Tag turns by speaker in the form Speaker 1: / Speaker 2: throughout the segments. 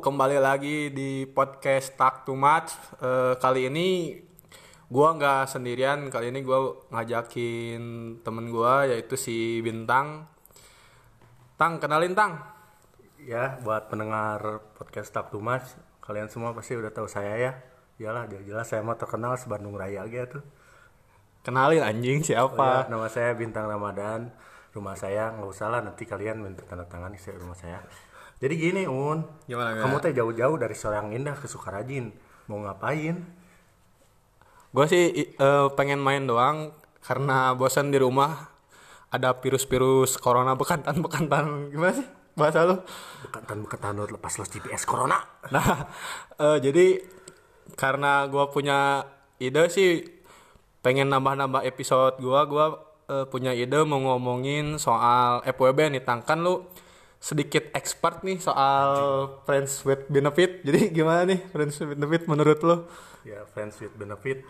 Speaker 1: Kembali lagi di podcast Talk Too Much. Eh, kali ini gua nggak sendirian. Kali ini gua ngajakin temen gua yaitu si Bintang. Tang, kenalin Tang.
Speaker 2: Ya, buat pendengar podcast Tak Tumas, kalian semua pasti udah tahu saya ya. Iyalah, jelas saya mau terkenal sebandung raya gitu.
Speaker 1: Kenalin anjing
Speaker 2: Oh,
Speaker 1: siapa?
Speaker 2: ya, nama saya Bintang Ramadan. Rumah saya nggak usah lah nanti kalian minta tanda tangan di rumah saya. Jadi gini Un,
Speaker 1: Gimana,
Speaker 2: kamu teh jauh-jauh dari Sorang Indah ke Sukarajin, mau ngapain?
Speaker 1: Gue sih eh, pengen main doang karena bosan di rumah. Ada virus-virus corona bekantan-bekantan gimana sih bahasa lu?
Speaker 2: Bekantan bekantan lepas los GPS Corona.
Speaker 1: Nah, eh, jadi karena gua punya ide sih pengen nambah-nambah episode gua, gua eh, punya ide mau ngomongin soal FWB nih, Tang. Kan lu sedikit expert nih soal friends with benefit. Jadi gimana nih friends with benefit menurut lu?
Speaker 2: Ya, friends with benefit.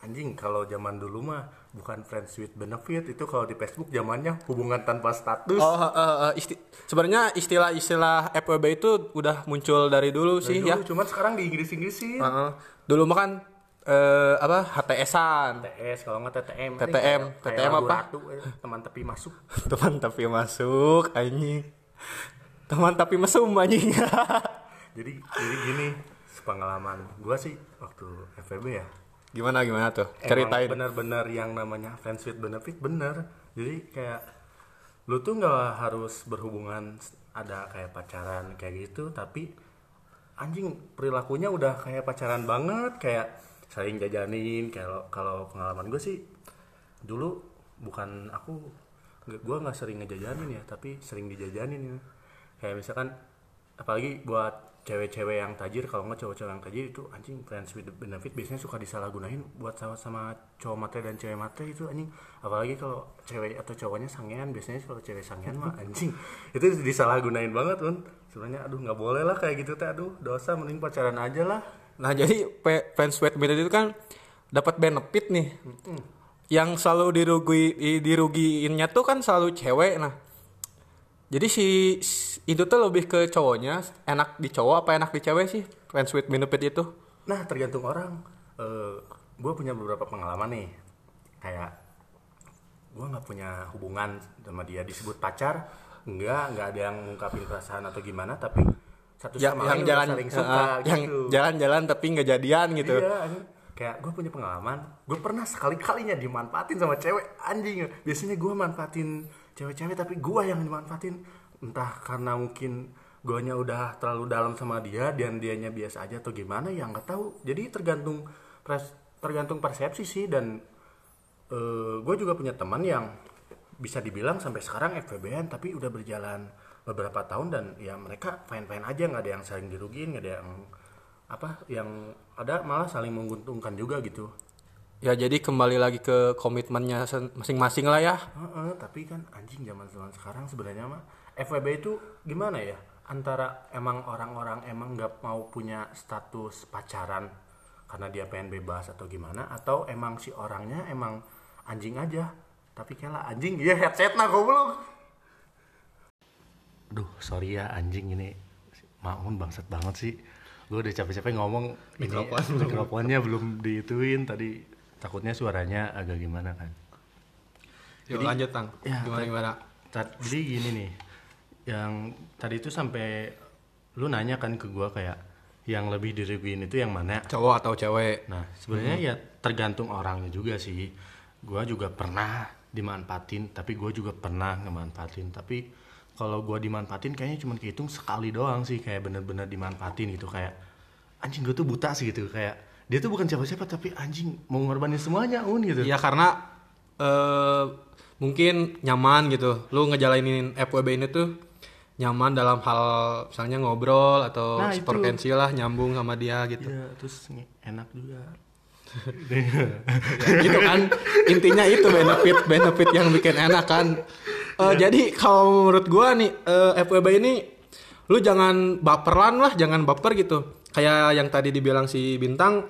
Speaker 2: Anjing, kalau zaman dulu mah bukan friends with benefit, itu kalau di Facebook zamannya hubungan tanpa status.
Speaker 1: Oh, eh, eh, isti- sebenarnya istilah-istilah FWB itu udah muncul dari dulu sih
Speaker 2: Dulu,
Speaker 1: ya.
Speaker 2: Cuman sekarang di Inggris-Inggrisin.
Speaker 1: Heeh. Dulu mah kan eh, apa HTS-an.
Speaker 2: TS kalau nggak TTM.
Speaker 1: TTM.
Speaker 2: Kayak- kayak
Speaker 1: TTM
Speaker 2: lagu
Speaker 1: apa?
Speaker 2: Ratu, teman tepi masuk.
Speaker 1: teman tapi masuk anjing teman tapi mesum anjing
Speaker 2: Jadi jadi gini, pengalaman gua sih waktu FVB ya.
Speaker 1: gimana gimana tuh ceritain
Speaker 2: bener-bener yang namanya friends with benefit bener. Jadi kayak lu tuh nggak harus berhubungan ada kayak pacaran kayak gitu, tapi anjing perilakunya udah kayak pacaran banget, kayak saling jajanin. Kalau kalau pengalaman gue sih dulu bukan aku gua nggak sering ngejajanin ya, tapi sering dijajanin ya. Kayak misalkan apalagi buat cewek-cewek yang tajir kalau nggak cowok-cowok yang tajir itu anjing friends with benefit biasanya suka disalahgunain buat sama sama cowok matre dan cewek matre itu anjing. Apalagi kalau cewek atau cowoknya sangean biasanya kalau cewek sangean mah anjing itu disalahgunain banget kan sebenarnya aduh nggak boleh lah kayak gitu teh. Aduh dosa mending pacaran aja lah.
Speaker 1: Nah jadi fans with benefit itu kan dapat benefit nih yang selalu dirugi di- dirugiinnya tuh kan selalu cewek nah jadi si itu tuh lebih ke cowoknya enak di cowok apa enak di cewek sih friends with benefit itu
Speaker 2: Nah tergantung orang. gue punya beberapa pengalaman nih. Kayak gue nggak punya hubungan sama dia disebut pacar. Enggak, nggak ada yang ngungkapin perasaan atau gimana. Tapi satu
Speaker 1: Ya,
Speaker 2: sama
Speaker 1: yang
Speaker 2: lain
Speaker 1: jalan
Speaker 2: saling suka
Speaker 1: eh, yang
Speaker 2: gitu.
Speaker 1: jalan-jalan tapi nggak jadian gitu
Speaker 2: Iya. Kayak gue punya pengalaman. Gue pernah sekali kalinya dimanfaatin sama cewek anjing. Biasanya gue manfaatin cewek-cewek tapi gue yang dimanfaatin. Entah karena mungkin guanya udah terlalu dalam sama dia dan dianya biasa aja atau gimana ya nggak tahu. Jadi tergantung pres- tergantung persepsi sih dan gue juga punya teman yang bisa dibilang sampai sekarang FVBN tapi udah berjalan beberapa tahun dan ya mereka fine fine aja nggak ada yang saling dirugiin nggak ada yang apa yang ada malah saling menguntungkan juga gitu.
Speaker 1: Ya jadi kembali lagi ke komitmennya masing-masing lah ya.
Speaker 2: Heeh, tapi kan anjing zaman zaman sekarang sebenarnya mah FWB itu gimana ya? Antara emang orang-orang emang nggak mau punya status pacaran karena dia pengen bebas atau gimana atau emang si orangnya emang anjing aja tapi kalah anjing. Iya headset nah goblok. Duh, sorry ya anjing ini. Maun bangsat banget sih. Gue udah capek-capek ngomong
Speaker 1: Mikrofon
Speaker 2: ini, mikrofonnya belum diituin tadi takutnya suaranya agak gimana kan.
Speaker 1: Yuk lanjut tang
Speaker 2: Ya,
Speaker 1: gimana gimana
Speaker 2: Jadi gini nih, yang tadi itu sampai lu nanya kan ke gua kayak yang lebih dirugiin itu yang mana?
Speaker 1: cowok atau cewek
Speaker 2: Nah, sebenarnya ya tergantung orangnya juga sih. Gua juga pernah dimanfaatin, tapi gue juga pernah ngemanfaatin. Tapi kalau gua dimanfaatin kayaknya cuma kehitung sekali doang sih, kayak bener-bener dimanfaatin gitu kayak anjing gue tuh buta sih gitu kayak dia tuh bukan siapa-siapa tapi anjing mau ngorbanin semuanya un gitu.
Speaker 1: ya karena eh mungkin nyaman gitu. Lu ngejalanin FWB ini tuh nyaman dalam hal misalnya ngobrol atau
Speaker 2: Nah,
Speaker 1: frekuensi lah nyambung sama dia gitu.
Speaker 2: Iya, terus enak juga.
Speaker 1: Ya, gitu kan. Intinya itu benefit benefit yang bikin enak kan Eh, jadi kalau menurut gua nih eh, FWB ini lu jangan baperan lah jangan baper gitu. Kayak yang tadi dibilang si bintang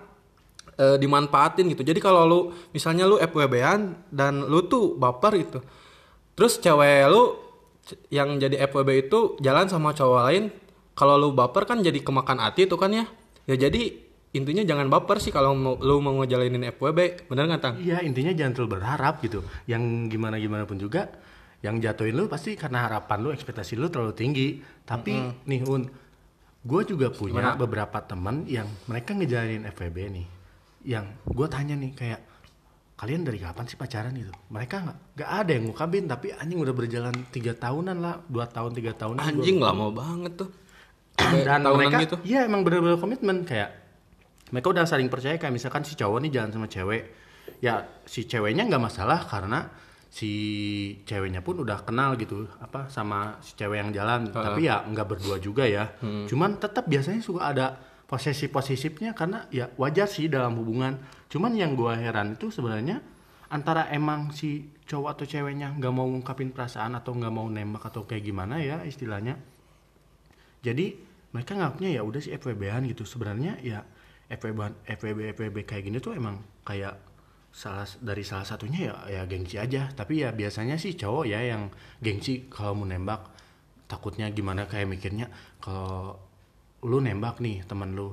Speaker 1: eh, dimanfaatin gitu. Jadi kalau lu misalnya lu FWB-an dan lu tuh baper gitu. Terus cewek lu yang jadi FWB itu jalan sama cowok lain kalau lu baper kan jadi kemakan hati tuh kan ya. Ya jadi intinya jangan baper sih kalau mau, lu mau ngejalanin FWB bener nggak tang?
Speaker 2: Iya intinya jangan terlalu berharap gitu. Yang gimana gimana pun juga, yang jatuhin lu pasti karena harapan lu, ekspektasi lu terlalu tinggi. Tapi nih un, gue juga punya beberapa teman yang mereka ngejalanin FWB nih. Yang gue tanya nih kayak kalian dari kapan sih pacaran gitu? Mereka nggak nggak ada yang ngukabin tapi anjing udah berjalan tiga tahunan lah, dua tahun tiga tahunan. gua-
Speaker 1: anjing lama banget tuh
Speaker 2: dan mereka
Speaker 1: gitu.
Speaker 2: iya emang bener-bener komitmen kayak mereka udah saling percaya kayak misalkan si cowok nih jalan sama cewek ya si ceweknya nggak masalah karena si ceweknya pun udah kenal gitu apa sama si cewek yang jalan. Tapi ya nggak berdua juga ya.
Speaker 1: Hmm.
Speaker 2: cuman tetap biasanya suka ada posesif posesifnya karena ya wajar sih dalam hubungan. Cuman yang gua heran itu sebenarnya antara emang si cowok atau ceweknya nggak mau ngungkapin perasaan atau nggak mau nembak atau kayak gimana ya istilahnya. Jadi mereka nganggapnya ya udah sih FWB-an gitu. Sebenarnya ya FWB FWB FWB kayak gini tuh emang kayak salah dari salah satunya ya ya gengsi aja. Tapi ya biasanya sih cowok ya yang gengsi kalau mau nembak. Takutnya gimana kayak mikirnya kalau lu nembak nih temen lu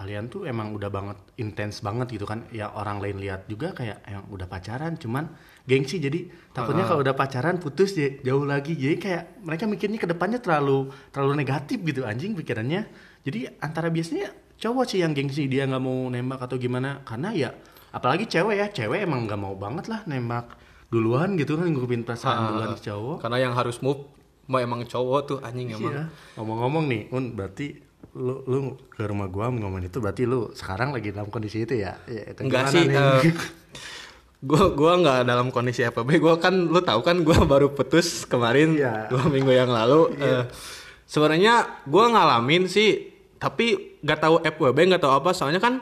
Speaker 2: kalian tuh emang udah banget intens banget gitu kan. Ya orang lain lihat juga kayak yang udah pacaran cuman gengsi. Jadi takutnya kalau udah pacaran putus ya jauh lagi. Jadi kayak mereka mikirnya ke depannya terlalu terlalu negatif gitu anjing pikirannya. Jadi antara biasanya cowok sih yang gengsi dia nggak mau nembak atau gimana. Karena ya apalagi cewek ya cewek emang nggak mau banget lah nembak duluan gitu kan ngungkapin perasaan duluan ke cowok
Speaker 1: karena yang harus move mah emang cowok tuh anjing emang
Speaker 2: Iya. Ngomong-ngomong nih, Un, berarti lu lu ke rumah gua ngomongin itu berarti lu sekarang lagi dalam kondisi itu ya? ya itu
Speaker 1: Enggak sih,
Speaker 2: nih?
Speaker 1: eh, gua gua nggak dalam kondisi FWB. Gua kan lu tahu kan gua baru putus kemarin
Speaker 2: Iya.
Speaker 1: dua minggu yang lalu. Eh, Sebenarnya gua ngalamin sih, tapi nggak tahu FWB nggak tahu apa. Soalnya kan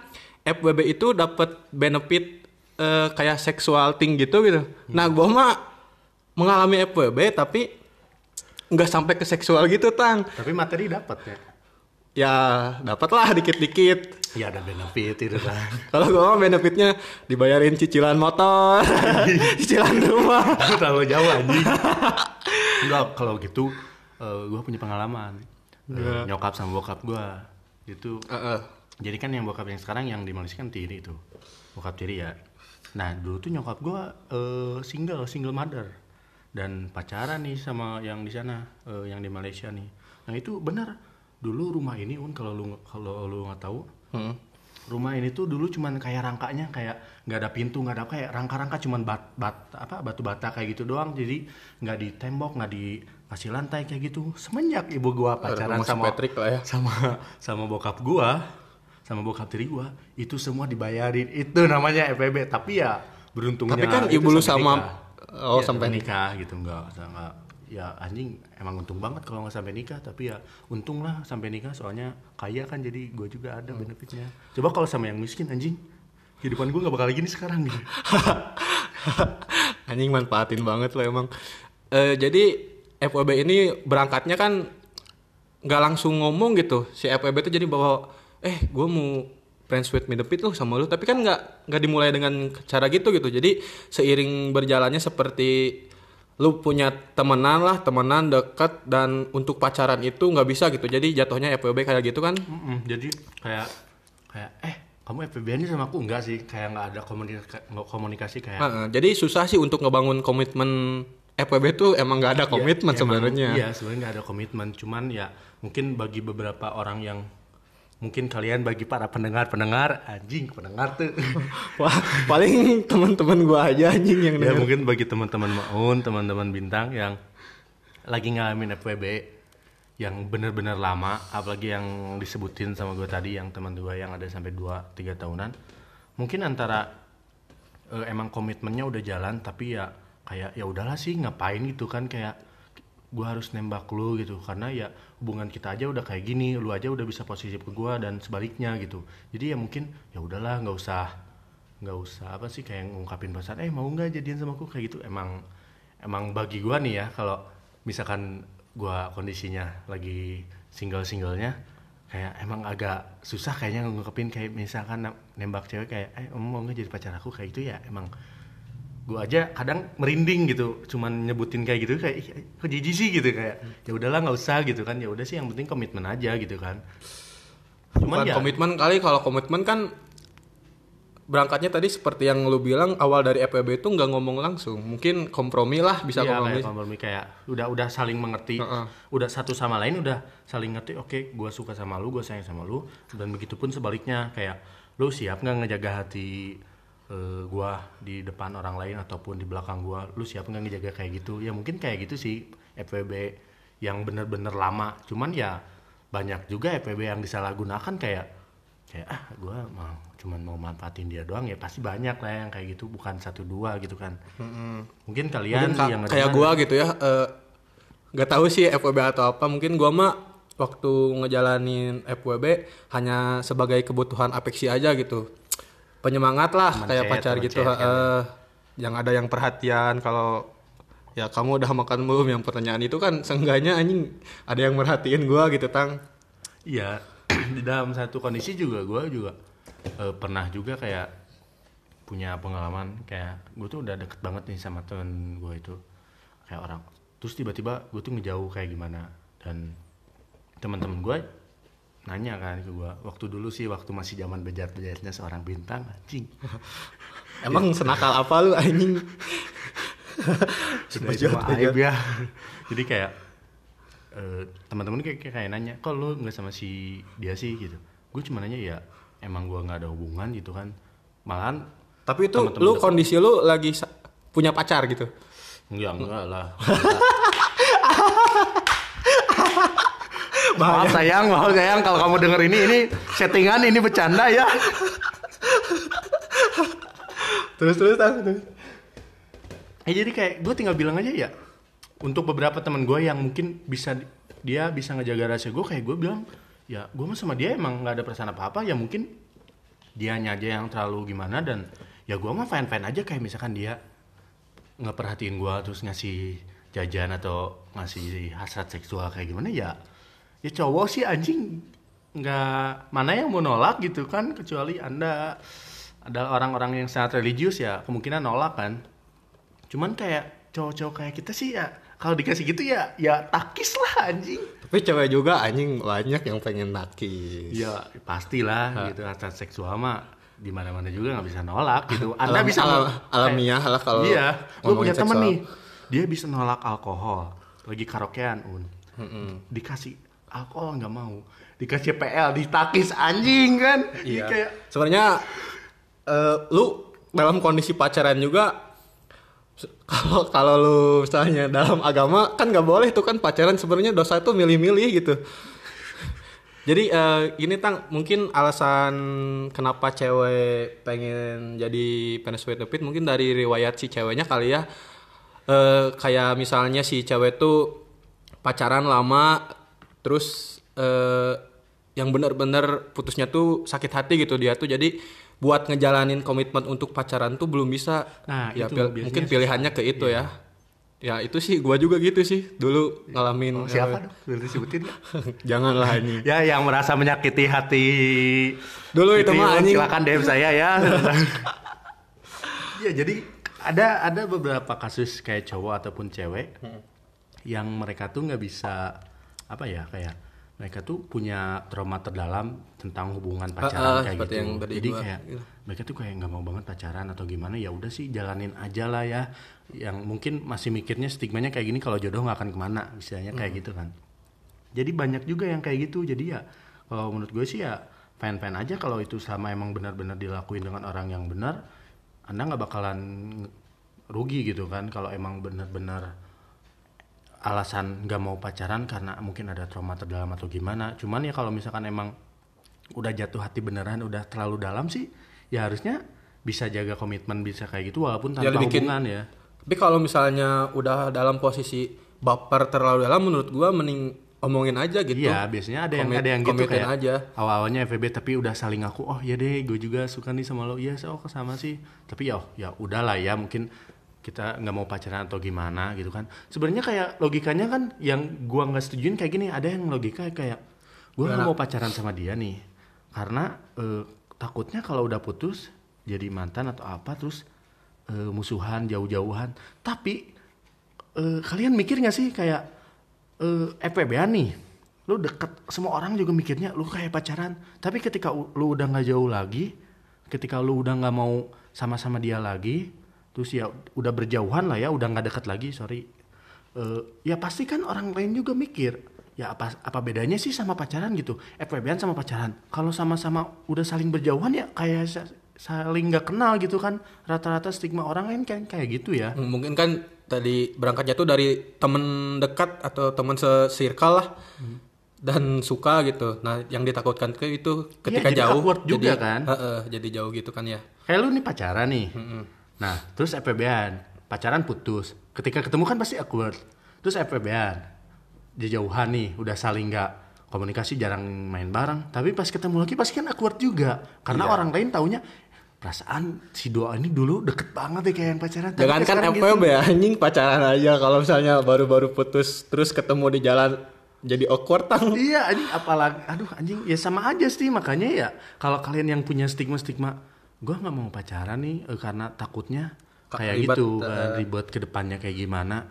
Speaker 1: FWB itu dapat benefit eh, kayak seksual thing gitu gitu. Nah gua mah mengalami FWB tapi nggak sampai ke seksual gitu tang.
Speaker 2: Tapi materi dapat ya?
Speaker 1: Ya dapat lah dikit-dikit.
Speaker 2: Ya ada benefit itu kan.
Speaker 1: Kalau gue mah benefitnya dibayarin cicilan motor, cicilan rumah.
Speaker 2: Terlalu jauh anjing. Enggak, kalau gitu eh, gua punya pengalaman. Eh, nyokap sama bokap gua itu
Speaker 1: Heeh.
Speaker 2: Jadi kan yang bokap yang sekarang yang di Malaysia kan tiri itu. Bokap tiri ya. Nah dulu tuh nyokap gua eh, single single mother. Dan pacaran nih sama yang di sana eh, yang di Malaysia nih. Nah itu benar. Dulu rumah ini un kalau lu kalau lu nggak tahu
Speaker 1: Hmm.
Speaker 2: rumah ini tuh dulu cuman kayak rangkanya kayak nggak ada pintu nggak ada kayak rangka-rangka cuman bat, bat apa batu bata kayak gitu doang. Jadi nggak di tembok nggak dikasih lantai kayak gitu. Semenjak ibu gua pacaran sama
Speaker 1: Patrick lah ya.
Speaker 2: sama sama bokap gua sama bokap tiri gua itu semua dibayarin itu namanya FPB tapi ya beruntungnya
Speaker 1: Tapi kan ibu lu sama-
Speaker 2: nikah.
Speaker 1: oh,
Speaker 2: Iya,
Speaker 1: sampai
Speaker 2: nikah gitu enggak enggak ya anjing emang untung banget kalau nggak sampai nikah tapi ya untung lah sampai nikah soalnya kaya kan jadi gue juga ada benefitnya coba kalau sama yang miskin anjing kehidupan gue nggak bakal gini sekarang gitu
Speaker 1: Anjing manfaatin banget lo emang. Eh, jadi FWB ini berangkatnya kan nggak langsung ngomong gitu. Si FWB itu jadi bawa, eh gue mau friends with benefit lo sama lu. Tapi kan nggak nggak dimulai dengan cara gitu gitu. Jadi seiring berjalannya seperti lu punya temenan lah, temenan deket dan untuk pacaran itu nggak bisa gitu. Jadi jatuhnya FWB kayak gitu kan.
Speaker 2: Mm-mm, jadi kayak kayak eh kamu FPB nya sama aku enggak sih kayak nggak ada komunikasi komunikasi kayak
Speaker 1: Heeh, jadi susah sih untuk ngebangun komitmen FWB tuh emang nggak ada komitmen
Speaker 2: Ya,
Speaker 1: sebenarnya.
Speaker 2: Iya, sebenarnya nggak ada komitmen. Cuman ya mungkin bagi beberapa orang yang mungkin kalian bagi para pendengar-pendengar anjing pendengar tuh.
Speaker 1: Wah, paling teman-teman gua aja anjing yang
Speaker 2: ya
Speaker 1: denger.
Speaker 2: mungkin bagi teman-teman Maun, teman-teman bintang yang lagi ngalamin FWB yang bener-bener lama, apalagi yang disebutin sama gue tadi yang teman gue yang ada sampai 2 3 tahunan. Mungkin antara eh, emang komitmennya udah jalan tapi ya kayak ya udahlah sih ngapain gitu kan kayak gua harus nembak lu gitu. Karena ya hubungan kita aja udah kayak gini lu aja udah bisa posisi ke gua dan sebaliknya gitu. Jadi ya mungkin ya udahlah nggak usah nggak usah apa sih kayak ngungkapin perasaan eh mau nggak jadian sama aku kayak gitu. Emang emang bagi gua nih ya kalau misalkan gua kondisinya lagi single singlenya kayak emang agak susah kayaknya ngungkapin kayak misalkan nembak cewek kayak eh mau nggak jadi pacar aku? Kayak gitu ya emang gue aja kadang merinding gitu cuman nyebutin kayak gitu kayak "Ih, kok jijik sih? gitu kayak ya udahlah nggak usah gitu kan. Ya udah sih yang penting komitmen aja gitu kan. Cuman
Speaker 1: Bukan
Speaker 2: ya
Speaker 1: komitmen kali kalau komitmen kan berangkatnya tadi seperti yang lu bilang awal dari FWB itu nggak ngomong langsung. Mungkin kompromi lah bisa
Speaker 2: Iya,
Speaker 1: kompromi.
Speaker 2: kayak kompromi kayak udah udah saling mengerti.
Speaker 1: Heeh.
Speaker 2: udah satu sama lain udah saling ngerti oke gue suka sama lu gue sayang sama lu dan begitupun sebaliknya kayak lu siap nggak ngejaga hati eh, gua di depan orang lain ataupun di belakang gua lu siap nggak ngejaga kayak gitu? Ya mungkin kayak gitu sih FWB yang bener-bener lama. Cuman ya banyak juga FWB yang disalahgunakan kayak kayak ah gua mau cuman mau manfaatin dia doang. Ya pasti banyak lah yang kayak gitu bukan satu dua gitu kan. Mungkin kalian
Speaker 1: mungkin ka-
Speaker 2: yang
Speaker 1: kayak gua gitu ya eh, nggak tahu sih FWB atau apa. Mungkin gua mah waktu ngejalanin FWB hanya sebagai kebutuhan apeksi aja gitu penyemangat lah
Speaker 2: Teman
Speaker 1: kayak
Speaker 2: chat,
Speaker 1: pacar
Speaker 2: teman
Speaker 1: gitu
Speaker 2: chat kan
Speaker 1: eh, yang ada yang perhatian kalau ya kamu udah makan belum yang pertanyaan itu kan seenggaknya anjing ada yang merhatiin gua gitu tang.
Speaker 2: Iya, di dalam satu kondisi juga gue juga eh, pernah juga kayak punya pengalaman kayak gue tuh udah deket banget nih sama temen gue itu. Kayak orang terus tiba-tiba gue tuh ngejauh kayak gimana dan teman-teman gue nanya kan ke gue waktu dulu sih waktu masih zaman bejat-bejatnya seorang bintang anjing.
Speaker 1: Emang senakal apa lu anjing?
Speaker 2: Sudah itu mah aib ya. Jadi kayak eh, teman-teman kayak, kayak nanya kok lu nggak sama si dia sih? Gitu. Gue cuma nanya ya emang gue nggak ada hubungan gitu kan. Malahan
Speaker 1: tapi itu
Speaker 2: Temen-temen
Speaker 1: lu
Speaker 2: deket.
Speaker 1: kondisi lu lagi punya pacar gitu?
Speaker 2: Enggak enggak lah
Speaker 1: Bahaya.
Speaker 2: maaf sayang maaf sayang kalau kamu denger ini ini settingan ini bercanda ya
Speaker 1: terus terus terus.
Speaker 2: ya jadi kayak gue tinggal bilang aja ya untuk beberapa teman gue yang mungkin bisa dia bisa ngejaga rahasia gue kayak gue bilang ya gue mah sama dia emang nggak ada perasaan apa apa ya mungkin dianya aja yang terlalu gimana dan ya gue mah fine fine aja kayak misalkan dia nggak perhatiin gue terus ngasih jajan atau ngasih hasrat seksual kayak gimana ya ya cowok sih anjing nggak mana yang mau nolak gitu kan kecuali anda ada orang-orang yang sangat religius ya kemungkinan nolak kan. Cuman kayak cowok-cowok kayak kita sih ya kalau dikasih gitu ya ya takis lah anjing.
Speaker 1: Tapi cewek juga anjing banyak yang pengen nakis
Speaker 2: ya pastilah gitu hasrat seksual mah di mana-mana juga nggak bisa nolak gitu. Anda
Speaker 1: Alam-
Speaker 2: bisa
Speaker 1: alam- alamiah lah kalau
Speaker 2: iya gue
Speaker 1: ngomongin
Speaker 2: punya temen nih dia bisa nolak alkohol lagi karaokean un. Dikasih alkohol nggak mau dikasih PL ditakis anjing kan Jadi
Speaker 1: Iya.
Speaker 2: kayak
Speaker 1: Sebenarnya eh, lu dalam kondisi pacaran juga kalau kalau lu misalnya dalam agama kan nggak boleh tuh kan pacaran sebenarnya dosa itu milih-milih gitu. Jadi eh, gini tang mungkin alasan kenapa cewek pengen jadi penis with the pit mungkin dari riwayat si ceweknya kali ya. Eh, kayak misalnya si cewek tuh pacaran lama terus eh, yang benar-benar putusnya tuh sakit hati gitu dia tuh. Jadi buat ngejalanin komitmen untuk pacaran tuh belum bisa.
Speaker 2: Nah,
Speaker 1: ya
Speaker 2: itu
Speaker 1: pil- mungkin pilihannya ke itu ya. Ya itu sih gua juga gitu sih. Dulu ngalamin
Speaker 2: Oh, siapa dong boleh disebutin
Speaker 1: janganlah ini.
Speaker 2: Ya yang merasa menyakiti hati.
Speaker 1: Dulu itu mah anjing.
Speaker 2: silakan DM saya ya. Ya jadi ada ada beberapa kasus kayak cowok ataupun cewek
Speaker 1: Hmm.
Speaker 2: yang mereka tuh nggak bisa apa ya kayak mereka tuh punya trauma terdalam tentang hubungan
Speaker 1: ah,
Speaker 2: pacaran kayak
Speaker 1: seperti
Speaker 2: gitu
Speaker 1: yang tadi
Speaker 2: jadi
Speaker 1: gua-
Speaker 2: kayak
Speaker 1: gitu.
Speaker 2: mereka tuh kayak nggak mau banget pacaran atau gimana ya udah sih jalanin aja lah ya yang mungkin masih mikirnya stigmanya kayak gini kalau jodoh nggak akan ke mana misalnya kayak
Speaker 1: Hmm.
Speaker 2: gitu kan jadi banyak juga yang kayak gitu jadi ya kalau menurut gue sih ya fan fan aja kalau itu sama emang benar-benar dilakuin dengan orang yang benar anda nggak bakalan rugi gitu kan kalau emang benar-benar alasan nggak mau pacaran karena mungkin ada trauma terdalam atau gimana cuman ya kalau misalkan emang udah jatuh hati beneran udah terlalu dalam sih ya harusnya bisa jaga komitmen bisa kayak gitu walaupun tanpa
Speaker 1: Ya,
Speaker 2: hubungan ya
Speaker 1: tapi kalau misalnya udah dalam posisi baper terlalu dalam menurut gua mending omongin aja gitu
Speaker 2: Iya, biasanya ada yang
Speaker 1: Komit-
Speaker 2: ada yang gitu kayak
Speaker 1: aja.
Speaker 2: awal-awalnya FVB tapi udah saling ngaku, oh ya deh, gue juga suka nih sama lo, iya so sama sih. Tapi ya, ya udahlah ya, mungkin kita nggak mau pacaran atau gimana gitu kan. Sebenarnya kayak logikanya kan yang gua nggak setujuin kayak gini, ada yang logika kayak gua nggak mau pacaran sama dia nih, karena eh, takutnya kalau udah putus jadi mantan atau apa terus eh, musuhan jauh-jauhan. Tapi eh, kalian mikir nggak sih kayak eh, FPB-an nih? Lu deket semua orang juga mikirnya lu kayak pacaran. Tapi ketika lu udah nggak jauh lagi ketika lu udah nggak mau sama-sama dia lagi terus ya udah berjauhan lah ya udah nggak deket lagi sorry. Eh, ya pasti kan orang lain juga mikir ya apa apa bedanya sih sama pacaran gitu? FWB-an sama pacaran. Kalau sama-sama udah saling berjauhan ya kayak sa- saling nggak kenal gitu kan rata-rata stigma orang lain kayak kayak gitu ya.
Speaker 1: Mungkin kan tadi berangkatnya tuh dari temen dekat atau temen se-circle lah dan suka gitu. Nah yang ditakutkan ke itu ketika
Speaker 2: jadi
Speaker 1: jauh
Speaker 2: awkward juga
Speaker 1: jadi,
Speaker 2: kan?
Speaker 1: Heeh, jadi jauh gitu kan ya.
Speaker 2: Kayak lu nih pacaran nih nah terus FWB-an pacaran putus. Ketika ketemu kan pasti awkward. Terus FWB-an jauhan nih udah saling nggak komunikasi jarang main bareng. Tapi pas ketemu lagi pasti kan awkward juga. Karena orang lain taunya perasaan si doa ini dulu deket banget ya kayak yang pacaran.
Speaker 1: Jangan kan
Speaker 2: sekarang
Speaker 1: FWB anjing pacaran aja. Kalau misalnya baru-baru putus terus ketemu di jalan jadi awkward tang.
Speaker 2: Iya anjing apalagi aduh anjing ya sama aja sih. Makanya ya kalau kalian yang punya stigma-stigma gua nggak mau pacaran nih eh, karena takutnya
Speaker 1: Ka-
Speaker 2: kayak
Speaker 1: ribet,
Speaker 2: gitu
Speaker 1: eh.
Speaker 2: kan, ribet ke depannya kayak gimana.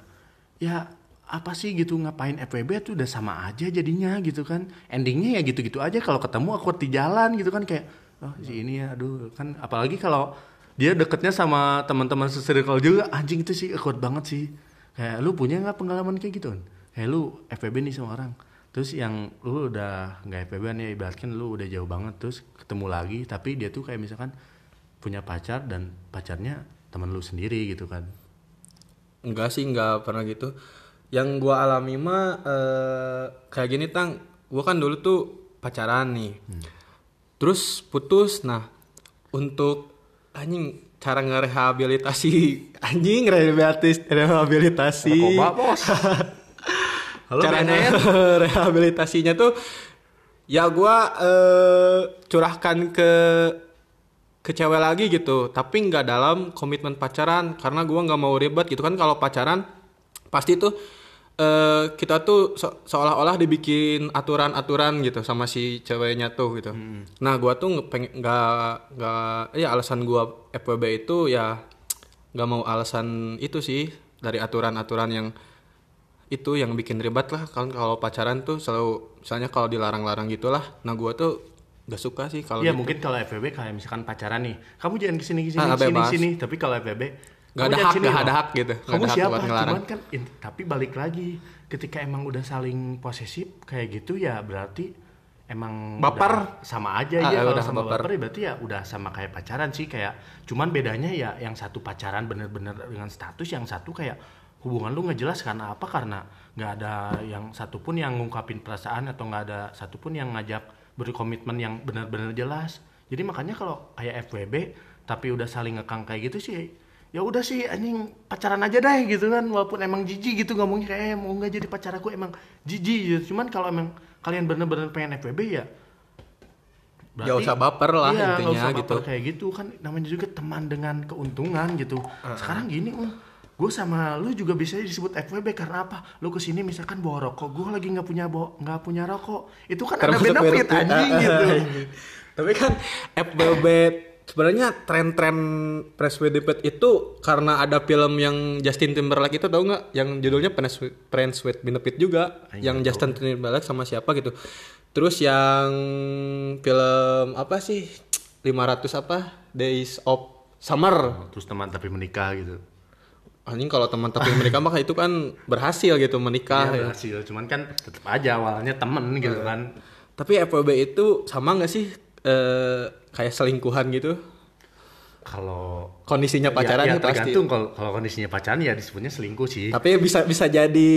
Speaker 2: Ya apa sih gitu ngapain FWB tuh udah sama aja jadinya gitu kan. Endingnya ya gitu-gitu aja kalau ketemu awkward di jalan gitu kan kayak oh si ini ya aduh kan apalagi kalau dia deketnya sama teman-teman se-circle juga anjing itu sih awkward banget sih. Kayak lu punya nggak pengalaman kayak gitu? Kayak lu FWB nih sama orang terus yang lu udah nggak FPB nih ibaratkan lu udah jauh banget terus ketemu lagi tapi dia tuh kayak misalkan punya pacar dan pacarnya teman lu sendiri gitu kan
Speaker 1: Enggak sih, enggak pernah gitu. Yang gua alami mah eh, kayak gini tang, gua kan dulu tuh pacaran nih. Terus putus. Nah, untuk anjing cara ngerehabilitasi anjing rehabilitasi rehabilitasi
Speaker 2: Narkoba, bos. Halo,
Speaker 1: cara rehabilitasinya tuh ya gua eh, curahkan ke ke cewek lagi gitu. Tapi nggak dalam komitmen pacaran karena gua nggak mau ribet gitu kan. Kalau pacaran pasti tuh eh, kita tuh se- seolah-olah dibikin aturan-aturan gitu sama si ceweknya tuh gitu. Nah gua tuh nge- pengen nggak nggak ya alasan gua FWB itu ya nggak mau alasan itu sih dari aturan-aturan yang itu yang bikin ribet lah kan. Kalau pacaran tuh selalu misalnya kalau dilarang-larang gitulah nah gua tuh gak suka sih kalau
Speaker 2: Iya
Speaker 1: gitu.
Speaker 2: mungkin kalau FWB kayak misalkan pacaran nih, kamu jangan ke sini ke sini
Speaker 1: Ah,
Speaker 2: ke sini
Speaker 1: bebas.
Speaker 2: sini. Tapi kalau FWB
Speaker 1: Nggak ada hak,
Speaker 2: sini
Speaker 1: nggak ada hak gitu. Nggak
Speaker 2: Kamu
Speaker 1: ada hak
Speaker 2: siapa?
Speaker 1: buat ngelarang.
Speaker 2: Cuman kan, in- tapi balik lagi, ketika emang udah saling posesif kayak gitu ya berarti emang
Speaker 1: Baper.
Speaker 2: sama aja
Speaker 1: Ah,
Speaker 2: ya kalau
Speaker 1: udah
Speaker 2: sama
Speaker 1: baper.
Speaker 2: baper. ya berarti ya udah sama kayak pacaran sih kayak cuman bedanya ya yang satu pacaran bener-bener dengan status yang satu kayak hubungan lu nggak jelas karena apa karena nggak ada yang satupun yang ngungkapin perasaan atau nggak ada satupun yang ngajak berkomitmen yang benar-benar jelas. Jadi makanya kalau kayak FWB tapi udah saling ngekang kayak gitu sih ya udah sih anjing pacaran aja deh gitu kan. Walaupun emang jijik gitu ngomongnya kayak "Eh, mau nggak jadi pacar aku? Emang jijik gitu. Cuman kalau emang kalian bener-bener pengen FWB ya
Speaker 1: Ya usah baper lah
Speaker 2: iya,
Speaker 1: intinya
Speaker 2: usah
Speaker 1: gitu.
Speaker 2: baper kayak gitu. Kan namanya juga teman dengan keuntungan gitu. Sekarang gini um gue sama lu juga bisa disebut FWB karena apa? Lu ke sini misalkan bawa rokok. Gue lagi nggak punya bawa nggak punya rokok. Itu kan ada
Speaker 1: Termasuk
Speaker 2: benefit anjing gitu.
Speaker 1: Tapi kan FWB sebenarnya tren-tren press with itu karena ada film yang Justin Timberlake itu tau nggak? Yang judulnya Friends with, Friends with Benefit juga yang Justin Timberlake sama siapa gitu. Terus yang film apa sih? 500 apa? Days of Summer.
Speaker 2: terus teman tapi menikah gitu
Speaker 1: Anjing kalau teman tapi mereka mah itu kan berhasil gitu menikah
Speaker 2: Iya,
Speaker 1: ya.
Speaker 2: berhasil cuman kan tetap aja awalnya temen gitu kan
Speaker 1: Tapi FWB itu sama nggak sih eh, kayak selingkuhan gitu?
Speaker 2: kalau
Speaker 1: Kondisinya pacaran
Speaker 2: ya, ya tergantung kalau kalau kondisinya pacaran ya disebutnya selingkuh sih
Speaker 1: Tapi bisa bisa jadi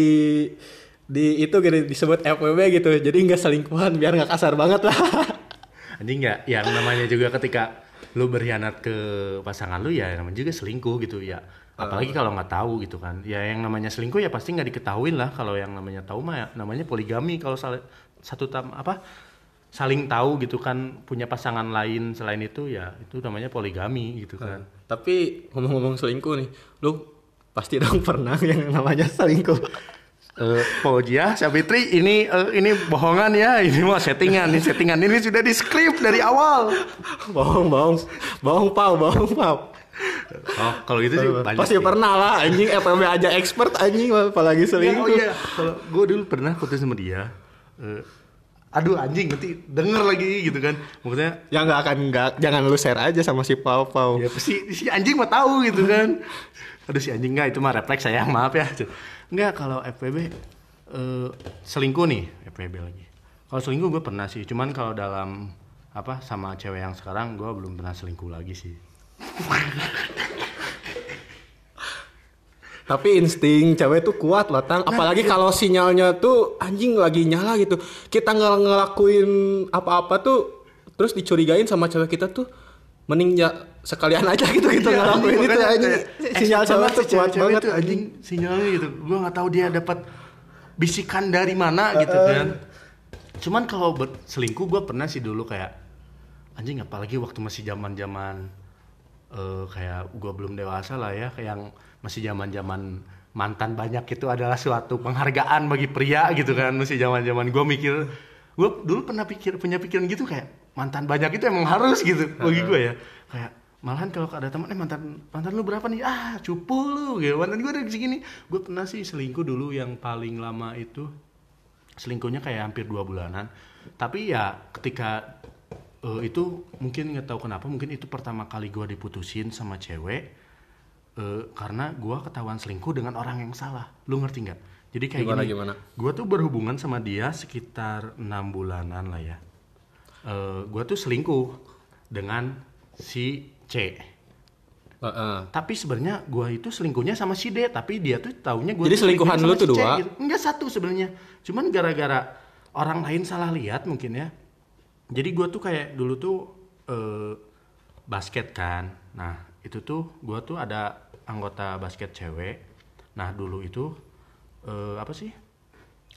Speaker 1: di itu gitu disebut FWB gitu. Jadi nggak selingkuhan biar nggak kasar banget lah.
Speaker 2: Anjing nggak, yang namanya juga ketika lu berkhianat ke pasangan lu ya namanya juga selingkuh gitu ya. Apalagi kalau nggak tahu gitu kan. Ya yang namanya selingkuh ya pasti nggak diketahuin lah. Kalau yang namanya tahu mah ya, namanya poligami. Kalau satu tam apa saling tahu gitu kan punya pasangan lain selain itu ya itu namanya poligami gitu kan.
Speaker 1: Tapi ngomong-ngomong selingkuh nih, lu pasti dong pernah yang namanya selingkuh.
Speaker 2: Eh, Fauzia, Sabitri, ini eh, ini bohongan ya, ini mah settingan, ini settingan ini sudah di skrip dari awal.
Speaker 1: bohong, bohong, bohong pau, bohong pau.
Speaker 2: Oh, kalau gitu sih banyak
Speaker 1: Pasti
Speaker 2: sih.
Speaker 1: pernah lah anjing FWB aja expert anjing apalagi
Speaker 2: Ya,
Speaker 1: selingkuh.
Speaker 2: oh iya, kalau gue dulu pernah putus sama dia. eh, aduh anjing nanti denger lagi gitu kan. Maksudnya
Speaker 1: Ya nggak akan nggak jangan lu share aja sama si Pau Pau.
Speaker 2: ya si, si anjing mah tahu gitu kan. Aduh si anjing enggak itu mah refleks saya maaf ya. Enggak kalau FPB eh, selingkuh nih FPB lagi. Kalau selingkuh gue pernah sih, cuman kalau dalam apa sama cewek yang sekarang gue belum pernah selingkuh lagi sih.
Speaker 1: Tapi insting cewek tuh kuat loh tang. Apalagi kalau sinyalnya tuh anjing lagi nyala gitu. Kita nggak ngelakuin apa-apa tuh, terus dicurigain sama cewek kita tuh, mending ya sekalian aja gitu kita
Speaker 2: Iya,
Speaker 1: ngelakuin
Speaker 2: anjing,
Speaker 1: itu anjing. Sinyal cewek tuh kuat
Speaker 2: cewek-cewek
Speaker 1: banget
Speaker 2: itu, anjing sinyalnya gitu gue nggak tahu dia dapat bisikan dari mana gitu kan cuman kalau selingkuh gue pernah sih dulu kayak anjing apalagi waktu masih zaman eh, kayak gue belum dewasa lah ya kayak yang masih zaman zaman mantan banyak itu adalah suatu penghargaan bagi pria gitu kan masih zaman zaman gue mikir gue dulu pernah pikir punya pikiran gitu kayak mantan banyak itu emang harus gitu bagi gue ya. Kayak malahan kalau ada teman eh mantan mantan lu berapa nih? Ah cupu lu gitu. Mantan gue udah segini. Gue pernah sih selingkuh dulu yang paling lama itu selingkuhnya kayak hampir dua bulanan. Tapi ya ketika eh, itu mungkin nggak tahu kenapa mungkin itu pertama kali gue diputusin sama cewek eh, karena gue ketahuan selingkuh dengan orang yang salah lu ngerti nggak jadi kayak
Speaker 1: Gimana,
Speaker 2: gini
Speaker 1: gimana?
Speaker 2: gue tuh berhubungan sama dia sekitar enam bulanan lah ya eh gue tuh selingkuh dengan si C
Speaker 1: Heeh.
Speaker 2: tapi sebenarnya gua itu selingkuhnya sama si D tapi dia tuh taunya gua
Speaker 1: Jadi
Speaker 2: tuh
Speaker 1: selingkuhan lu tuh
Speaker 2: si C
Speaker 1: dua?
Speaker 2: gitu. enggak satu sebenarnya cuman gara-gara orang lain salah lihat mungkin ya jadi gua tuh kayak dulu tuh eh, basket kan. Nah itu tuh gua tuh ada anggota basket cewek. Nah dulu itu eh, apa sih?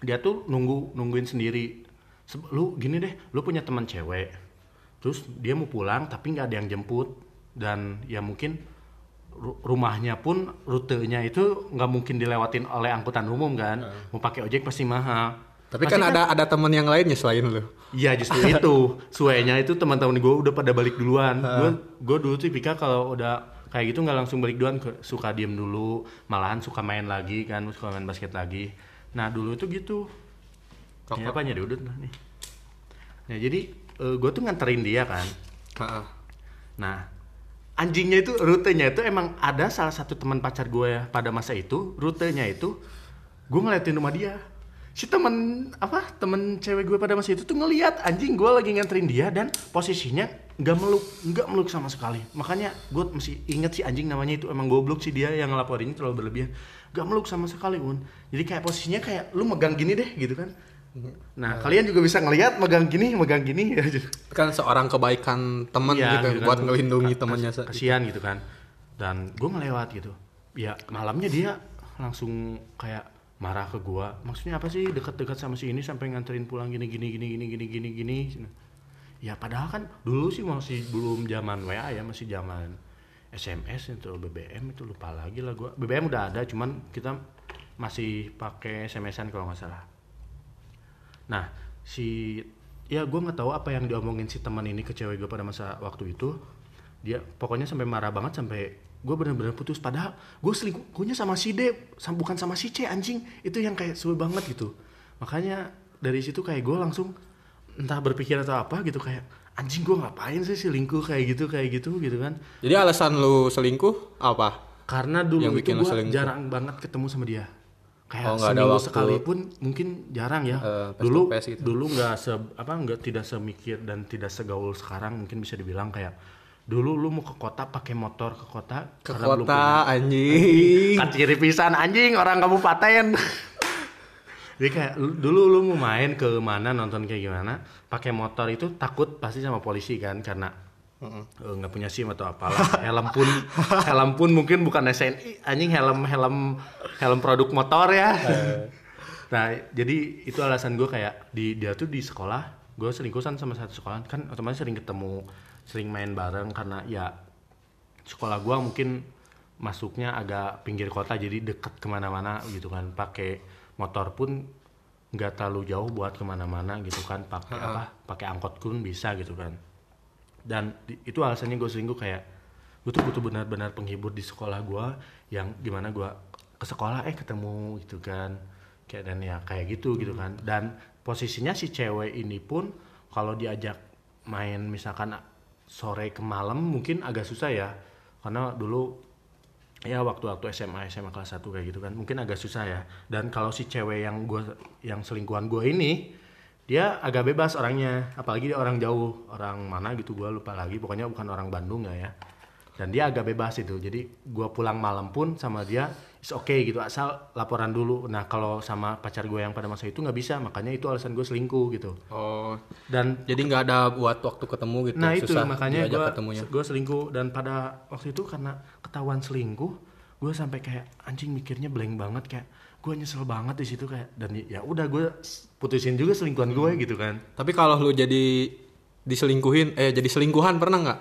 Speaker 2: Dia tuh nunggu nungguin sendiri. Se- lu gini deh lu punya teman cewek. Terus dia mau pulang tapi nggak ada yang jemput. Dan ya mungkin ru- rumahnya pun rutenya itu nggak mungkin dilewatin oleh angkutan umum kan. Mau pakai ojek pasti mahal
Speaker 1: Tapi kan ada ada teman yang lainnya selain lu.
Speaker 2: Iya justru itu suenya itu teman-teman gue udah pada balik duluan. Gue gue dulu tuh tipikal kalau udah kayak gitu nggak langsung balik duluan, suka diem dulu, malahan suka main lagi kan, suka main basket lagi. Nah dulu tuh gitu. Ini apa nih udut lah nih. Nah jadi gue tuh nganterin dia kan.
Speaker 1: Heeh.
Speaker 2: Nah anjingnya itu rutenya itu emang ada salah satu teman pacar gue ya pada masa itu rutenya itu gue ngeliatin rumah dia si temen apa temen cewek gue pada masa itu tuh ngeliat anjing gue lagi nganterin dia dan posisinya nggak meluk nggak meluk sama sekali. Makanya gue masih inget si anjing namanya itu emang goblok sih dia yang ngelaporinnya terlalu berlebihan. Nggak meluk sama sekali un. Jadi kayak posisinya kayak lu megang gini deh gitu kan. Nah kalian juga bisa ngeliat megang gini megang gini
Speaker 1: Kan seorang kebaikan teman
Speaker 2: Iya,
Speaker 1: gitu,
Speaker 2: gitu kan.
Speaker 1: buat ngelindungi
Speaker 2: Ka-
Speaker 1: temannya.
Speaker 2: kas- kasihan gitu kan. Dan gue ngelewat gitu. Ya malamnya dia langsung kayak marah ke gua. Maksudnya apa sih? Dekat-dekat sama si ini sampai nganterin pulang gini gini gini gini gini gini gini. Ya padahal kan dulu sih masih belum zaman WA ya masih zaman SMS itu BBM itu lupa lagi lah gua. BBM udah ada cuman kita masih pakai SMS-an kalau nggak salah. Nah, si ya gue nggak tahu apa yang diomongin si teman ini ke cewek gue pada masa waktu itu. Dia pokoknya sampai marah banget sampai gue bener-bener putus. Padahal gue selingkuhnya sama si D, bukan sama si C anjing. Itu yang kayak suwe banget gitu. Makanya dari situ kayak gue langsung entah berpikir atau apa gitu kayak anjing gue ngapain sih selingkuh kayak gitu kayak gitu gitu kan.
Speaker 1: Jadi alasan lu selingkuh apa?
Speaker 2: Karena dulu
Speaker 1: Yang
Speaker 2: itu gue jarang banget ketemu sama dia. Kayak
Speaker 1: Oh,
Speaker 2: seminggu
Speaker 1: waktu.
Speaker 2: sekali pun mungkin jarang ya.
Speaker 1: Face
Speaker 2: dulu
Speaker 1: gitu.
Speaker 2: dulu nggak se apa nggak tidak semikir dan tidak segaul sekarang mungkin bisa dibilang kayak dulu lu mau ke kota pakai motor ke kota
Speaker 1: Ke
Speaker 2: karena belum
Speaker 1: kota
Speaker 2: punya-
Speaker 1: anjing.
Speaker 2: kan ciri pisan anjing orang kabupaten. Jadi kayak lu- dulu lu mau main ke mana nonton kayak gimana pakai motor itu takut pasti sama polisi kan karena eh, nggak punya sim atau apalah. Helm pun helm pun mungkin bukan SNI anjing helm helm helm produk motor ya. Nah jadi itu alasan gue kayak di dia tuh di sekolah gue selingkuhan sama satu sekolah kan otomatis sering ketemu sering main bareng karena ya sekolah gua mungkin masuknya agak pinggir kota jadi deket ke mana-mana gitu kan. Pakai motor pun nggak terlalu jauh buat ke mana-mana gitu kan. Pakai apa? Pakai angkot pun bisa gitu kan. Dan di- itu alasannya gue selingkuh kayak gue tuh butuh benar-benar penghibur di sekolah gue yang gimana gue ke sekolah eh ketemu gitu kan. Kayak dan ya kayak gitu gitu kan. Dan posisinya si cewek ini pun kalau diajak main misalkan sore ke malam mungkin agak susah ya. Karena dulu ya waktu-waktu SMA SMA kelas 1 kayak gitu kan mungkin agak susah ya. Dan kalau si cewek yang gua yang selingkuhan gue ini dia agak bebas orangnya. Apalagi dia orang jauh. Orang mana gitu gua lupa lagi. Pokoknya bukan orang Bandung ya ya dan dia agak bebas itu. Jadi gua pulang malam pun sama dia is okay gitu asal laporan dulu. Nah kalau sama pacar gue yang pada masa itu nggak bisa makanya itu alasan gue selingkuh gitu.
Speaker 1: Oh,
Speaker 2: dan
Speaker 1: jadi nggak ada buat waktu ketemu gitu.
Speaker 2: Nah itu
Speaker 1: susah
Speaker 2: makanya gue gue selingkuh. Dan pada waktu itu karena ketahuan selingkuh gue sampai kayak anjing mikirnya blank banget. Kayak gue nyesel banget di situ kayak. Dan ya udah gue putusin juga selingkuhan gue gitu kan.
Speaker 1: Tapi kalau lu jadi diselingkuhin, eh jadi selingkuhan pernah nggak?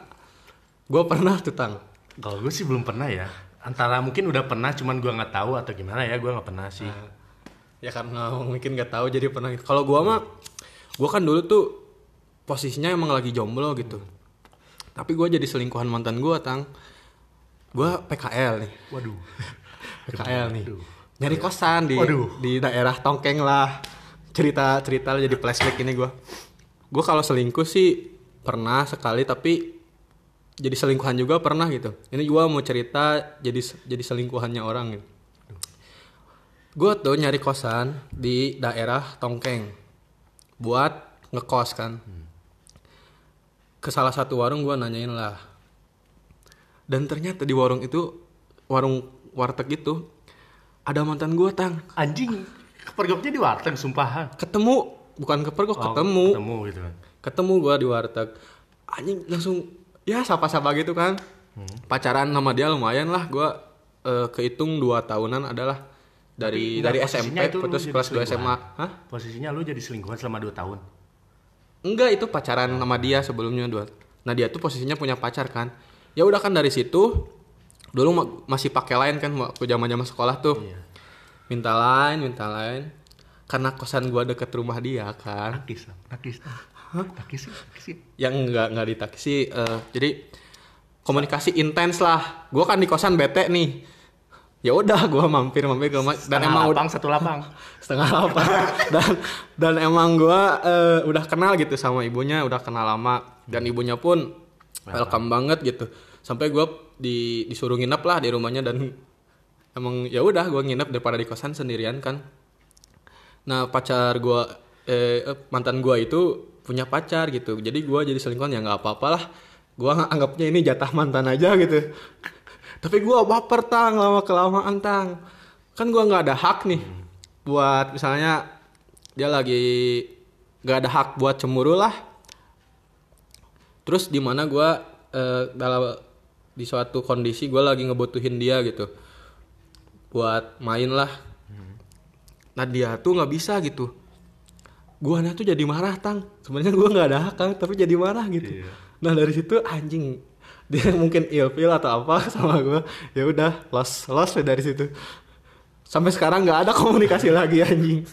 Speaker 1: Gue pernah tuh tang.
Speaker 2: kalau gue sih belum pernah ya antara mungkin udah pernah cuman gue nggak tahu atau gimana ya gue nggak pernah sih
Speaker 1: Ya karena mungkin nggak tahu jadi pernah. gitu. Kalau gua mah, gua kan dulu tuh posisinya emang lagi jomblo gitu. Tapi gua jadi selingkuhan mantan gua tang. Gua PKL nih,
Speaker 2: waduh
Speaker 1: PKL nih.
Speaker 2: Waduh.
Speaker 1: Nyari kosan di
Speaker 2: Waduh.
Speaker 1: di daerah Tongkeng lah. Cerita cerita jadi flashback ini gua. Gua kalau selingkuh sih pernah sekali tapi jadi selingkuhan juga pernah gitu. Ini gua mau cerita jadi jadi selingkuhannya orang gitu. Gue tuh nyari kosan di daerah Tongkeng buat ngekos kan. Ke salah satu warung gue nanyain lah. Dan ternyata di warung itu warung warteg itu ada mantan gue tang.
Speaker 2: anjing kepergoknya di warteg sumpahan
Speaker 1: Ketemu bukan kepergok
Speaker 2: Oh,
Speaker 1: ketemu.
Speaker 2: ketemu gitu kan
Speaker 1: Ketemu gue di warteg. Anjing langsung ya sapa-sapa gitu kan. Pacaran sama dia lumayan lah gue kehitung dua tahunan adalah dari
Speaker 2: Tapi
Speaker 1: dari SMP putus kelas 2 SMA. Hah?
Speaker 2: posisinya lu jadi selingkuhan selama 2 tahun
Speaker 1: Enggak itu pacaran sama dia sebelumnya dua. Nah dia tuh posisinya punya pacar kan. Ya udah kan dari situ dulu ma- masih pakai lain kan waktu zaman zaman sekolah tuh.
Speaker 2: Iya.
Speaker 1: Minta lain, minta lain. Karena kosan gua deket rumah dia kan.
Speaker 2: nakis nakis sih
Speaker 1: Yang enggak enggak ditaksi eh, jadi komunikasi intens lah. Gua kan di kosan bete nih. Ya udah gua mampir mampir ke rumah. Dan emang udah
Speaker 2: lapang satu lapang.
Speaker 1: Setengah apa dan dan emang gua eh, udah kenal gitu sama ibunya udah kenal lama. Dan ibunya pun welcome banget gitu. Sampai gua di disuruh nginep lah di rumahnya dan emang ya udah gua nginep daripada di kosan sendirian kan. Nah pacar gua eh eh, mantan gua itu punya pacar gitu. Jadi gua jadi selingkuhan ya nggak apa-apalah gua anggapnya ini jatah mantan aja gitu. Tapi gua baper tang lama kelamaan tang. Kan gua nggak ada hak nih buat misalnya dia lagi nggak ada hak buat cemburu lah. Terus di mana gua eh, dalam di suatu kondisi gua lagi ngebutuhin dia gitu. Buat main lah. Nah dia tuh nggak bisa gitu guanya tuh jadi marah tang. Sebenarnya gua nggak ada hak Kang, tapi jadi marah gitu.
Speaker 2: Iya.
Speaker 1: nah dari situ anjing dia mungkin ilfil atau apa sama gua. Ya udah lost lost deh dari situ. Sampai sekarang nggak ada komunikasi lagi anjing.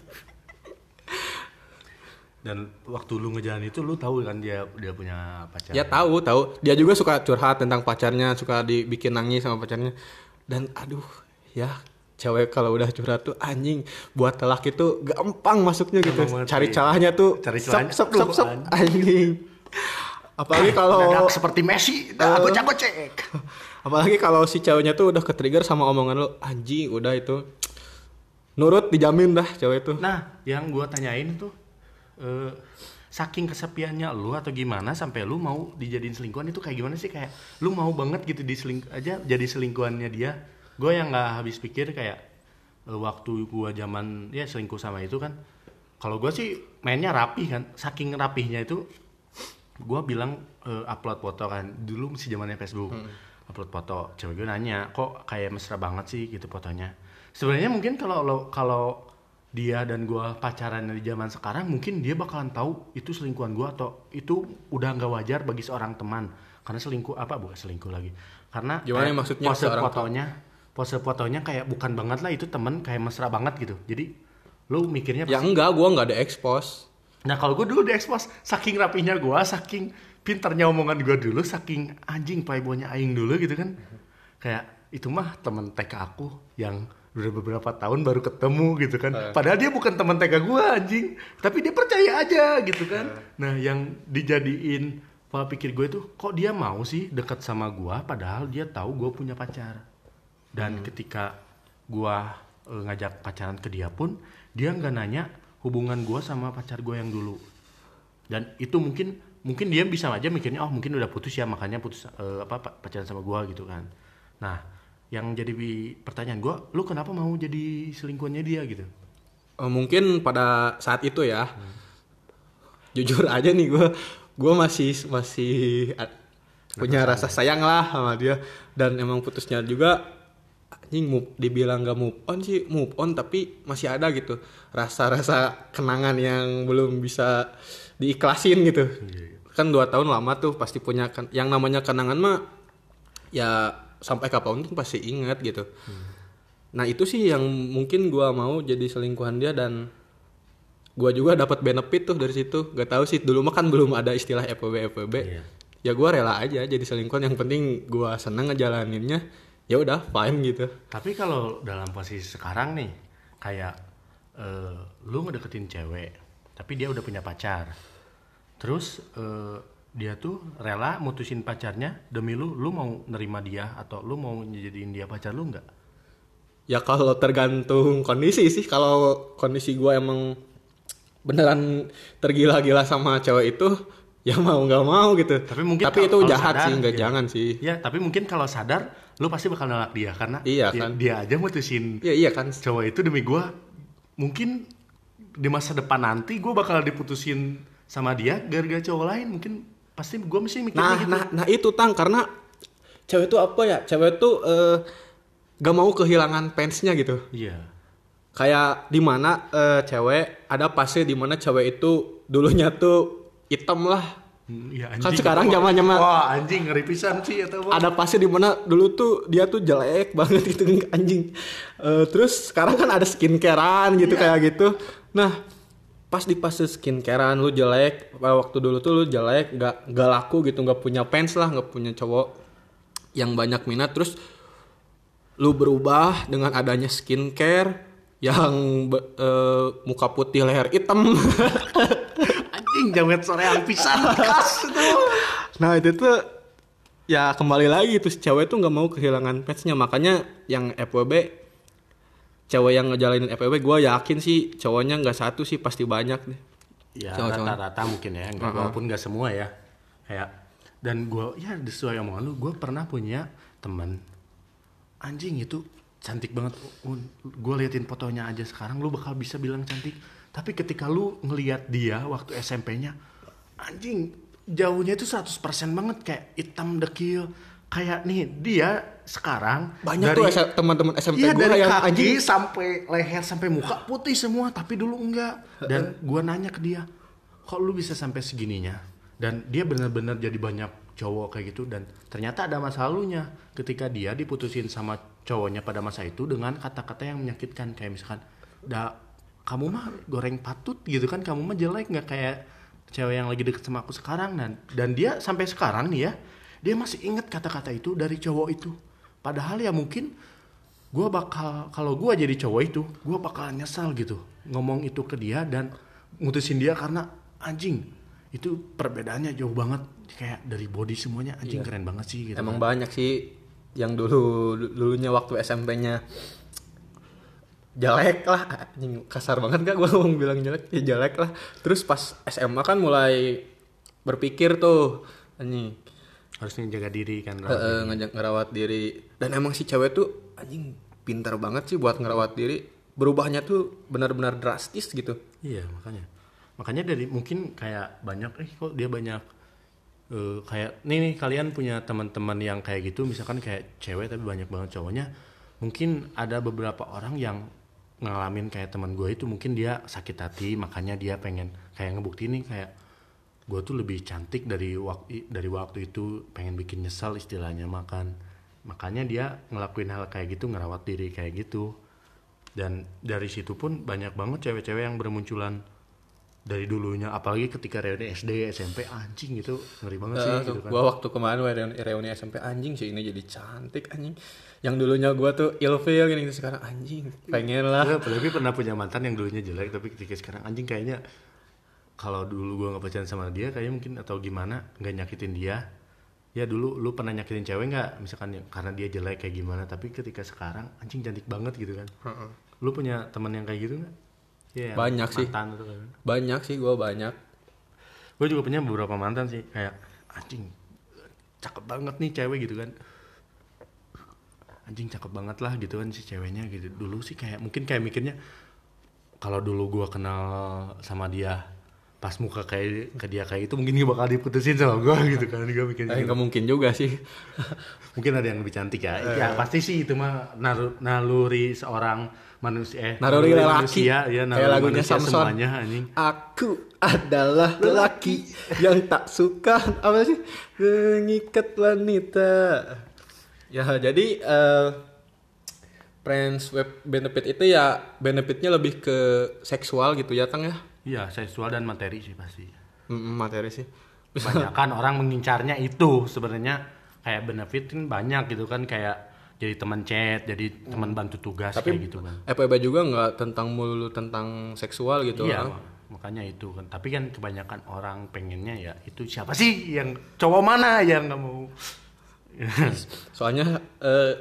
Speaker 2: Dan waktu lu ngejalan itu lu tahu kan dia dia punya pacar?
Speaker 1: Ya tahu tahu. Dia juga suka curhat tentang pacarnya suka dibikin nangis sama pacarnya. Dan aduh ya cewek kalau udah curhat tuh anjing buat telak itu gampang masuknya gitu.
Speaker 2: Gampang banget,
Speaker 1: cari
Speaker 2: iya.
Speaker 1: celahnya tuh
Speaker 2: Cari
Speaker 1: sep
Speaker 2: celahnya,
Speaker 1: sep sep
Speaker 2: aduh,
Speaker 1: sep anjing. Apalagi kalau
Speaker 2: seperti Messi dah gocek gocek
Speaker 1: apalagi kalau si ceweknya tuh udah ke trigger sama omongan lo anjing udah itu nurut dijamin dah cewek itu.
Speaker 2: Nah yang gua tanyain tuh eh, saking kesepiannya lu atau gimana sampai lu mau dijadiin selingkuhan itu kayak gimana sih? Kayak lu mau banget gitu diseling aja jadi selingkuhannya dia gue yang nggak habis pikir kayak eh, waktu gua zaman ya selingkuh sama itu kan kalau gua sih mainnya rapi kan. Saking rapihnya itu gua bilang eh, upload foto kan. Dulu masih zamannya Facebook. Upload foto. Cewek gue nanya kok kayak mesra banget sih? Gitu fotonya. Sebenarnya mungkin kalau lo kalau dia dan gua pacaran di zaman sekarang mungkin dia bakalan tahu itu selingkuhan gua atau itu udah nggak wajar bagi seorang teman. Karena selingkuh apa? Bukan selingkuh lagi. Karena
Speaker 1: Gimana
Speaker 2: kayak
Speaker 1: maksudnya?
Speaker 2: pose fotonya pose fotonya kayak bukan banget lah itu temen kayak mesra banget gitu jadi lu mikirnya
Speaker 1: ya enggak gua nggak ada expose
Speaker 2: Nah kalau gue dulu diekspos, saking rapinya gue, saking pintarnya omongan gue dulu, saking anjing playboynya aing dulu gitu kan. Kayak itu mah temen TK aku yang udah beberapa tahun baru ketemu gitu kan. Padahal dia bukan teman TK gue anjing, tapi dia percaya aja gitu kan. Nah yang dijadiin pola pikir gue itu, kok dia mau sih dekat sama gue, padahal dia tahu gue punya pacar. Dan ketika gue eh, ngajak pacaran ke dia pun, dia nggak nanya hubungan gue sama pacar gue yang dulu. Dan itu mungkin mungkin dia bisa aja mikirnya oh mungkin udah putus ya makanya putus eh, apa pa- pacaran sama gua gitu kan. Nah yang jadi pertanyaan gua lu kenapa mau jadi selingkuhannya dia? gitu.
Speaker 1: Eh, mungkin pada saat itu ya. Jujur aja nih gue gue masih masih punya rasa sayang lah sama dia. Dan emang putusnya juga anjing move, dibilang gak move on sih move on tapi masih ada gitu rasa-rasa kenangan yang belum bisa diiklasin gitu kan dua tahun lama tuh pasti punya kan yang namanya kenangan mah ya sampai kapan pun pasti ingat gitu Nah itu sih yang mungkin gua mau jadi selingkuhan dia dan gua juga dapat benefit tuh dari situ. Gak tahu sih dulu mah kan belum ada istilah FWB FWB.
Speaker 2: Iya.
Speaker 1: Ya gua rela aja jadi selingkuhan yang penting gua seneng ngejalaninnya. Ya udah fine gitu.
Speaker 2: tapi kalau dalam posisi sekarang nih kayak eh, lu ngedeketin cewek tapi dia udah punya pacar terus eh, dia tuh rela mutusin pacarnya demi lu lu mau nerima dia atau lu mau jadiin dia pacar lu nggak
Speaker 1: Ya kalau tergantung kondisi sih. Kalau kondisi gua emang beneran tergila-gila sama cewek itu ya mau nggak mau gitu.
Speaker 2: Tapi mungkin
Speaker 1: tapi itu jahat
Speaker 2: sadar,
Speaker 1: sih, nggak
Speaker 2: iya.
Speaker 1: jangan sih.
Speaker 2: Ya, tapi mungkin kalau sadar, lu pasti bakal nolak dia karena
Speaker 1: Iya,
Speaker 2: dia,
Speaker 1: kan.
Speaker 2: dia aja mutusin
Speaker 1: Iya iya kan.
Speaker 2: cowok itu demi gua. Mungkin di masa depan nanti gua bakal diputusin sama dia gara-gara cowok lain. Mungkin pasti gua mesti mikirnya
Speaker 1: Nah,
Speaker 2: gitu.
Speaker 1: nah, nah itu tang karena cewek itu apa ya? Cewek itu eh, gak mau kehilangan fansnya gitu.
Speaker 2: Iya.
Speaker 1: Kayak di mana eh, cewek ada fase di mana cewek itu dulunya tuh hitam lah.
Speaker 2: Hmm, Iya
Speaker 1: Kan sekarang zamannya mah-
Speaker 2: Wah, anjing ngeri pisan sih atau apa?
Speaker 1: Ada fase di mana dulu tuh dia tuh jelek banget gitu anjing. Eh, terus sekarang kan ada skincarean gitu kayak gitu. Nah, pas di fase skincarean lu jelek, waktu dulu tuh lu jelek, gak, gak laku gitu, gak punya fans lah, gak punya cowok yang banyak minat. Terus lu berubah dengan adanya skincare yang eh, muka putih leher hitam.
Speaker 2: Anjing jamet soreang pisan kas itu.
Speaker 1: Nah itu tuh ya kembali lagi tuh si cewek tuh nggak mau kehilangan fansnya makanya yang FWB cewek yang ngejalanin FWB gue yakin sih cowoknya nggak satu sih pasti banyak deh.
Speaker 2: Ya rata-rata mungkin ya, enggak, walaupun nggak semua ya. Kayak dan gua ya sesuai omongan lu, gue pernah punya teman anjing itu cantik banget. Gue liatin fotonya aja sekarang, lu bakal bisa bilang cantik. Tapi ketika lu ngelihat dia waktu SMP-nya, anjing jauhnya itu 100% banget kayak hitam dekil. Kayak nih dia sekarang
Speaker 1: Banyak
Speaker 2: dari-
Speaker 1: tuh teman-teman SMP
Speaker 2: Iya
Speaker 1: gue
Speaker 2: dari
Speaker 1: yang
Speaker 2: kaki
Speaker 1: anjing.
Speaker 2: sampai leher sampai muka putih semua tapi dulu enggak. Dan gua nanya ke dia kok lu bisa sampai segininya? Dan dia benar-benar jadi banyak cowok kayak gitu dan ternyata ada masa lalunya. Ketika dia diputusin sama cowoknya pada masa itu dengan kata-kata yang menyakitkan kayak misalkan da kamu mah goreng patut gitu kan kamu mah jelek nggak kayak cewek yang lagi deket sama aku sekarang. Dan dan dia sampai sekarang nih ya dia masih inget kata-kata itu dari cowok itu. Padahal ya mungkin gue bakal kalau gue jadi cowok itu gue bakal nyesal gitu ngomong itu ke dia dan mutusin dia karena anjing itu perbedaannya jauh banget. Kayak dari body semuanya anjing keren banget sih gitu
Speaker 1: emang
Speaker 2: kan.
Speaker 1: banyak sih yang dulu dulunya waktu SMP-nya jelek lah. Anjing kasar banget gak gue ngomong bilang jelek? Ya jelek lah. Terus pas SMA kan mulai berpikir tuh anjing.
Speaker 2: Harusnya jaga diri kan
Speaker 1: Eh, eh, ngajak ngerawat diri. Dan emang si cewek tuh anjing pintar banget sih buat ngerawat diri. Berubahnya tuh benar-benar drastis gitu.
Speaker 2: Iya makanya. Makanya dari mungkin kayak banyak eh kok dia banyak eh, kayak nih nih kalian punya teman-teman yang kayak gitu misalkan kayak cewek tapi banyak banget cowoknya mungkin ada beberapa orang yang ngalamin kayak teman gue itu mungkin dia sakit hati makanya dia pengen kayak ngebuktiin nih kayak gue tuh lebih cantik dari waktu dari waktu itu pengen bikin nyesal istilahnya makan. Makanya dia ngelakuin hal kayak gitu ngerawat diri kayak gitu. Dan dari situ pun banyak banget cewek-cewek yang bermunculan dari dulunya apalagi ketika reuni SD SMP anjing itu ngeri banget sih
Speaker 1: Eh,
Speaker 2: gitu kan
Speaker 1: Gua waktu kemarin reuni, reuni SMP anjing sih ini jadi cantik anjing. Yang dulunya gua tuh ilfeel gini sekarang anjing. Pengen lah.
Speaker 2: Gue apalagi pernah punya mantan yang dulunya jelek tapi ketika sekarang anjing kayaknya kalau dulu gua nggak pacaran sama dia kayaknya mungkin atau gimana nggak nyakitin dia ya dulu lu pernah nyakitin cewek nggak misalkan ya, karena dia jelek kayak gimana tapi ketika sekarang anjing cantik banget gitu kan lu punya teman yang kayak gitu nggak Yang
Speaker 1: Banyak sih.
Speaker 2: mantan itu kan
Speaker 1: Banyak sih gua banyak.
Speaker 2: gue juga punya beberapa mantan sih kayak anjing cakep banget nih cewek gitu kan anjing cakep banget lah gitu kan si ceweknya gitu dulu sih kayak mungkin kayak mikirnya kalau dulu gua kenal sama dia pas muka kayak ke dia kayak itu mungkin gak bakal diputusin sama gua gitu kan gue mikirnya
Speaker 1: Eh,
Speaker 2: gitu.
Speaker 1: mungkin juga sih.
Speaker 2: mungkin ada yang lebih cantik ya ya pasti sih itu mah naluri seorang manusia eh,
Speaker 1: Naluri lelaki.
Speaker 2: manusia ya
Speaker 1: Kayak
Speaker 2: naluri
Speaker 1: lagunya Samson.
Speaker 2: semuanya anjing
Speaker 1: Aku adalah lelaki yang tak suka apa sih mengikat wanita. Ya jadi eh friends web benefit itu ya benefitnya lebih ke seksual gitu ya Tang ya.
Speaker 2: iya seksual dan materi sih pasti
Speaker 1: Mm, materi sih.
Speaker 2: banyak kan orang mengincarnya itu sebenarnya kayak benefit kan banyak gitu kan kayak jadi teman chat jadi teman bantu tugas
Speaker 1: Tapi
Speaker 2: kayak gitu kan
Speaker 1: FWB juga nggak tentang mulu tentang seksual gitu.
Speaker 2: iya
Speaker 1: ah.
Speaker 2: makanya itu kan tapi kan kebanyakan orang pengennya ya itu siapa sih yang cowok mana yang nggak mau
Speaker 1: Soalnya eh,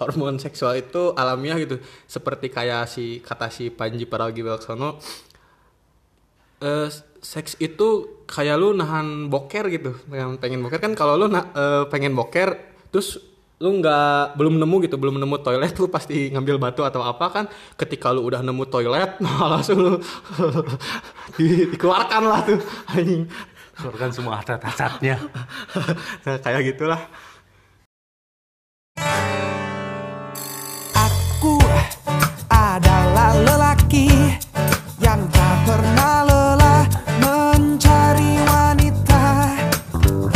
Speaker 1: hormon seksual itu alamiah gitu. Seperti kayak si kata si Panji Pragiwaksono eh seks itu kayak lu nahan boker gitu. Yang pengen boker kan kalau lu na- eh, pengen boker terus lu nggak belum nemu gitu belum nemu toilet lu pasti ngambil batu atau apa kan? Ketika lu udah nemu toilet malah langsung lu di, dikeluarkan lah tuh anjing.
Speaker 2: Keluarkan semua harta acatnya
Speaker 1: nah, kayak gitulah. Aku adalah lelaki yang tak pernah